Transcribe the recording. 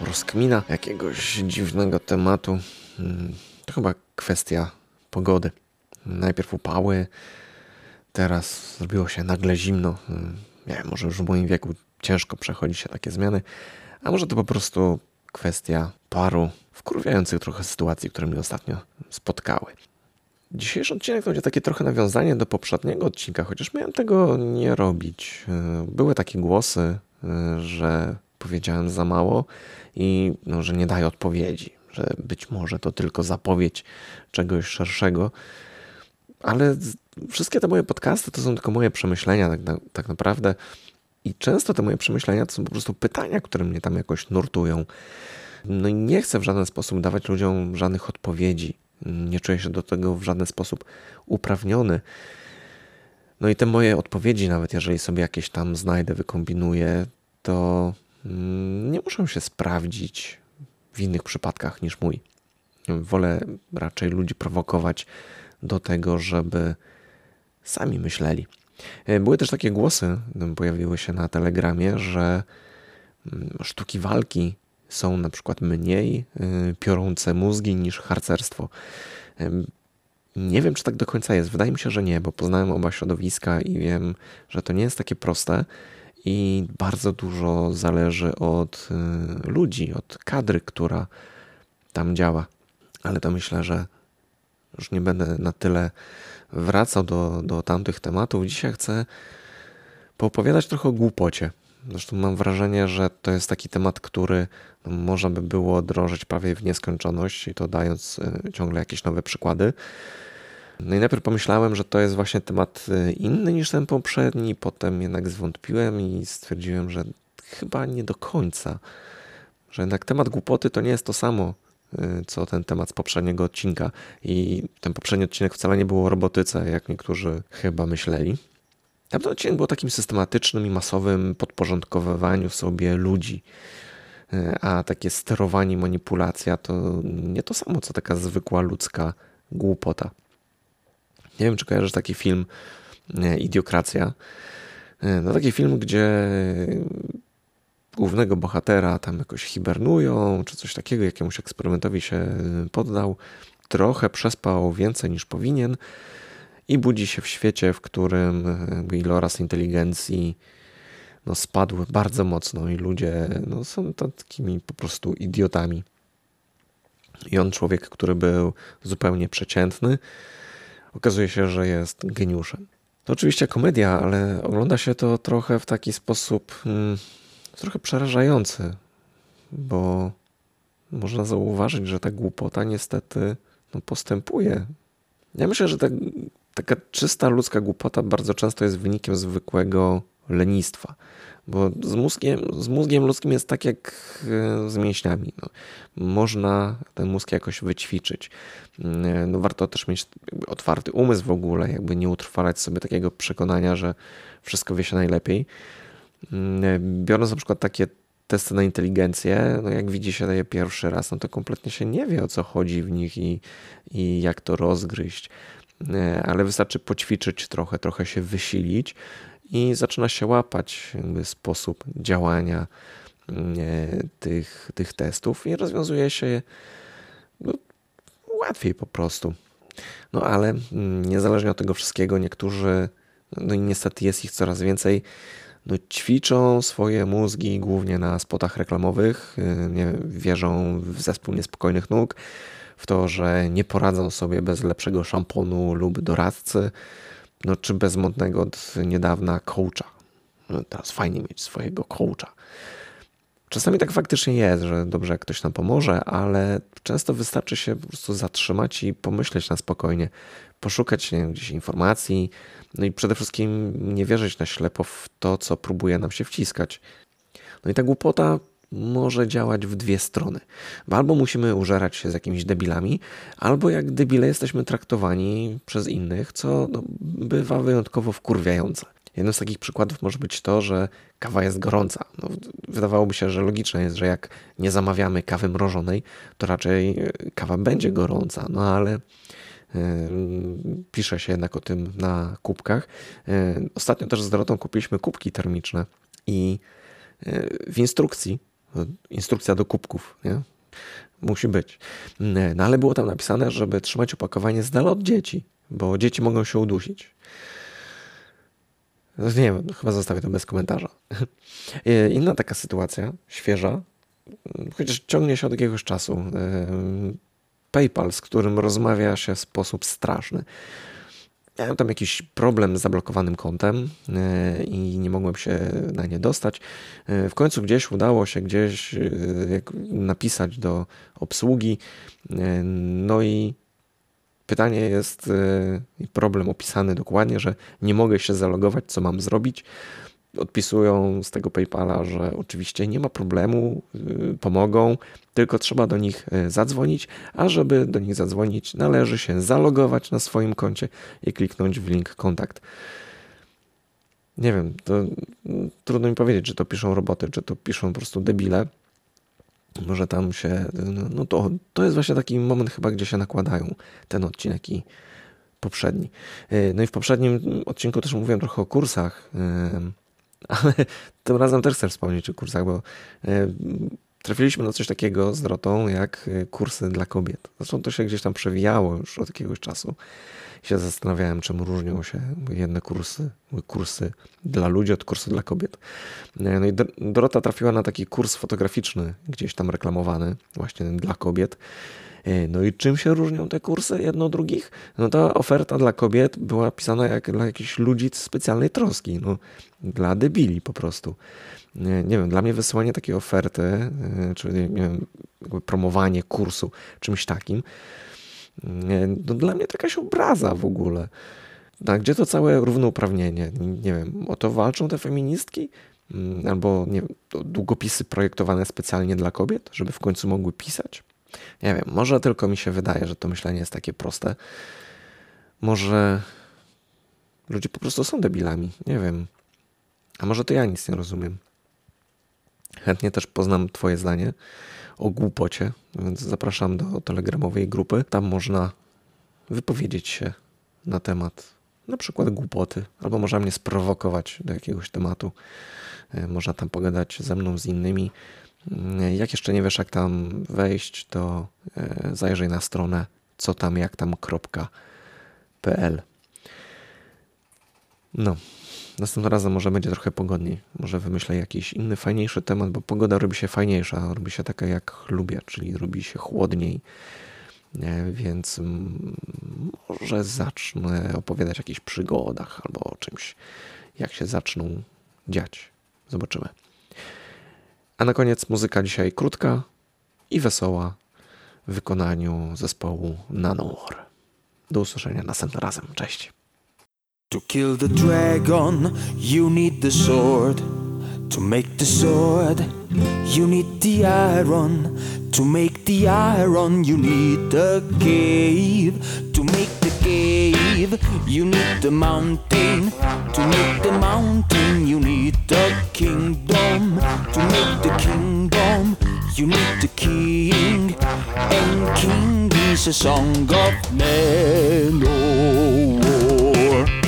rozkmina jakiegoś dziwnego tematu. Hmm, to chyba kwestia pogody. Najpierw upały, teraz zrobiło się nagle zimno. Hmm, nie wiem, może już w moim wieku ciężko przechodzi się takie zmiany, a może to po prostu kwestia paru wkurwiających trochę sytuacji, które mnie ostatnio spotkały. Dzisiejszy odcinek to będzie takie trochę nawiązanie do poprzedniego odcinka, chociaż miałem tego nie robić. Były takie głosy, że powiedziałem za mało i no, że nie daję odpowiedzi, że być może to tylko zapowiedź czegoś szerszego. Ale wszystkie te moje podcasty to są tylko moje przemyślenia, tak, na, tak naprawdę. I często te moje przemyślenia to są po prostu pytania, które mnie tam jakoś nurtują. No i nie chcę w żaden sposób dawać ludziom żadnych odpowiedzi. Nie czuję się do tego w żaden sposób uprawniony. No i te moje odpowiedzi, nawet jeżeli sobie jakieś tam znajdę, wykombinuję, to nie muszą się sprawdzić w innych przypadkach niż mój. Wolę raczej ludzi prowokować do tego, żeby sami myśleli. E, były też takie głosy, pojawiły się na telegramie, że mm, sztuki walki są na przykład mniej y, piorące mózgi niż harcerstwo. Nie wiem, czy tak do końca jest. Wydaje mi się, że nie, bo poznałem oba środowiska i wiem, że to nie jest takie proste i bardzo dużo zależy od y, ludzi, od kadry, która tam działa. Ale to myślę, że już nie będę na tyle wracał do, do tamtych tematów. Dzisiaj chcę poopowiadać trochę o głupocie. Zresztą mam wrażenie, że to jest taki temat, który no, można by było drążyć prawie w nieskończoność i to dając y, ciągle jakieś nowe przykłady. No i najpierw pomyślałem, że to jest właśnie temat y, inny niż ten poprzedni, potem jednak zwątpiłem i stwierdziłem, że chyba nie do końca. Że jednak temat głupoty to nie jest to samo, y, co ten temat z poprzedniego odcinka. I ten poprzedni odcinek wcale nie było o robotyce, jak niektórzy chyba myśleli. Tamten odcinek był takim systematycznym i masowym podporządkowywaniu sobie ludzi. E, a takie sterowanie, manipulacja to nie to samo, co taka zwykła ludzka głupota. Nie wiem, czy kojarzysz taki film e, Idiokracja. E, no taki film, gdzie głównego bohatera tam jakoś hibernują, czy coś takiego, jakiemuś eksperymentowi się poddał. Trochę przespał więcej niż powinien i budzi się w świecie, w którym iloraz inteligencji no, spadł bardzo mocno i ludzie no, są takimi po prostu idiotami. I on, człowiek, który był zupełnie przeciętny, okazuje się, że jest geniuszem. To oczywiście komedia, ale ogląda się to trochę w taki sposób hmm, trochę przerażający, bo można zauważyć, że ta głupota niestety no, postępuje. Ja myślę, że ta taka czysta ludzka głupota bardzo często jest wynikiem zwykłego lenistwa. Bo z mózgiem, z mózgiem ludzkim jest tak jak e, z mięśniami. No, można ten mózg jakoś wyćwiczyć. E, no, warto też mieć otwarty umysł w ogóle, jakby nie utrwalać sobie takiego przekonania, że wszystko wie się najlepiej. E, biorąc na przykład takie testy na inteligencję, no jak widzi się je pierwszy raz, no to kompletnie się nie wie o co chodzi w nich i, i jak to rozgryźć. Ale wystarczy poćwiczyć trochę, trochę się wysilić i zaczyna się łapać sposób działania e, tych, tych testów i rozwiązuje się no, łatwiej po prostu. No ale mm, niezależnie od tego wszystkiego, niektórzy, no i niestety jest ich coraz więcej, no, ćwiczą swoje mózgi głównie na spotach reklamowych, e, nie, wierzą w zespół niespokojnych nóg, w to, że nie poradzą sobie bez lepszego szamponu lub doradcy, no, czy bez modnego od niedawna coacha. No, teraz fajnie mieć swojego coacha. Czasami tak faktycznie jest, że dobrze jak ktoś nam pomoże, ale często wystarczy się po prostu zatrzymać i pomyśleć na spokojnie, poszukać nie gdzieś informacji, no i przede wszystkim nie wierzyć na ślepo w to, co próbuje nam się wciskać. No i ta głupota może działać w dwie strony. Bo albo musimy użerać się z jakimiś debilami, albo jak debile jesteśmy traktowani przez innych, co no, bywa wyjątkowo wkurwiające. Jednym z takich przykładów może być to, że kawa jest gorąca. No, wydawałoby się, że logiczne jest, że jak nie zamawiamy kawy mrożonej, to raczej e, kawa będzie gorąca. No ale yy, pisze się jednak o tym na kubkach. Yy, ostatnio też z Dorotą kupiliśmy kubki termiczne i w instrukcji Instrukcja do kubków, nie? Musi być. No ale było tam napisane, żeby trzymać opakowanie z dala od dzieci, bo dzieci mogą się udusić. Nie wiem, chyba zostawię to bez komentarza. Inna taka sytuacja, świeża, chociaż ciągnie się od jakiegoś czasu. PayPal, z którym rozmawia się w sposób straszny. Miałem tam jakiś problem z zablokowanym kontem e, i nie mogłem się na nie dostać. E, w końcu gdzieś udało się gdzieś e, napisać do obsługi. No i pytanie jest, problem opisany dokładnie, że nie mogę się zalogować, co mam zrobić odpisują z tego PayPala, że oczywiście nie ma problemu, y, pomogą, tylko trzeba do nich y, zadzwonić, a żeby do nich zadzwonić, należy się zalogować na swoim koncie i kliknąć w link kontakt. Nie wiem, to mm, trudno mi powiedzieć, czy to piszą roboty, czy to piszą po prostu debile. Może tam się. No, no to, to jest właśnie taki moment, chyba, gdzie się nakładają ten odcinek i poprzedni. Y, no i w poprzednim odcinku też mówiłem trochę o kursach ale tym razem też chcę wspomnieć o kursach, bo e, trafiliśmy na coś takiego z Drotą, jak e, kursy dla kobiet. Zresztą to się gdzieś tam przewijało już od jakiegoś czasu. I się zastanawiałem, czym różnią się jedne kursy, kursy dla ludzi od kursu dla kobiet. E, no i Dorota trafiła na taki kurs fotograficzny, gdzieś tam reklamowany, właśnie dla kobiet. E, no i czym się różnią te kursy jedno od drugich? No ta oferta dla kobiet była pisana jak dla jakichś ludzi specjalnej troski, no dla debili po prostu. Nie, nie wiem, dla mnie wysyłanie takiej oferty, e, czy wiem, promowanie kursu czymś takim, no dla mnie to jakaś obraza w ogóle. A gdzie to całe równouprawnienie? Nie wiem, o to walczą te feministki? Mm, albo nie długopisy projektowane specjalnie dla kobiet, żeby w końcu mogły pisać? Nie wiem, może tylko mi się wydaje, że to myślenie jest takie proste. Może ludzie po prostu są debilami. Nie wiem. A może to ja nic nie rozumiem. Chętnie też poznam Twoje zdanie o głupocie, więc zapraszam do telegramowej grupy. Tam można wypowiedzieć się na temat na przykład głupoty, albo można mnie sprowokować do jakiegoś tematu. E, można tam pogadać ze mną, z innymi. Jak jeszcze nie wiesz, jak tam wejść, to e, zajrzyj na stronę co tam, jak tam.pl. No, następnym razem może będzie trochę pogodniej. Może wymyślę jakiś inny, fajniejszy temat, bo pogoda robi się fajniejsza, robi się taka jak lubię, czyli robi się chłodniej. Więc może zacznę opowiadać o jakichś przygodach albo o czymś, jak się zaczną dziać. Zobaczymy. A na koniec muzyka dzisiaj krótka i wesoła w wykonaniu zespołu Nanowar. Do usłyszenia następnym razem. Cześć. To kill the dragon, you need the sword. To make the sword, you need the iron. To make the iron, you need the cave. To make the cave, you need the mountain. To make the mountain, you need the kingdom. To make the kingdom, you need the king. And king is a song of men. Oh.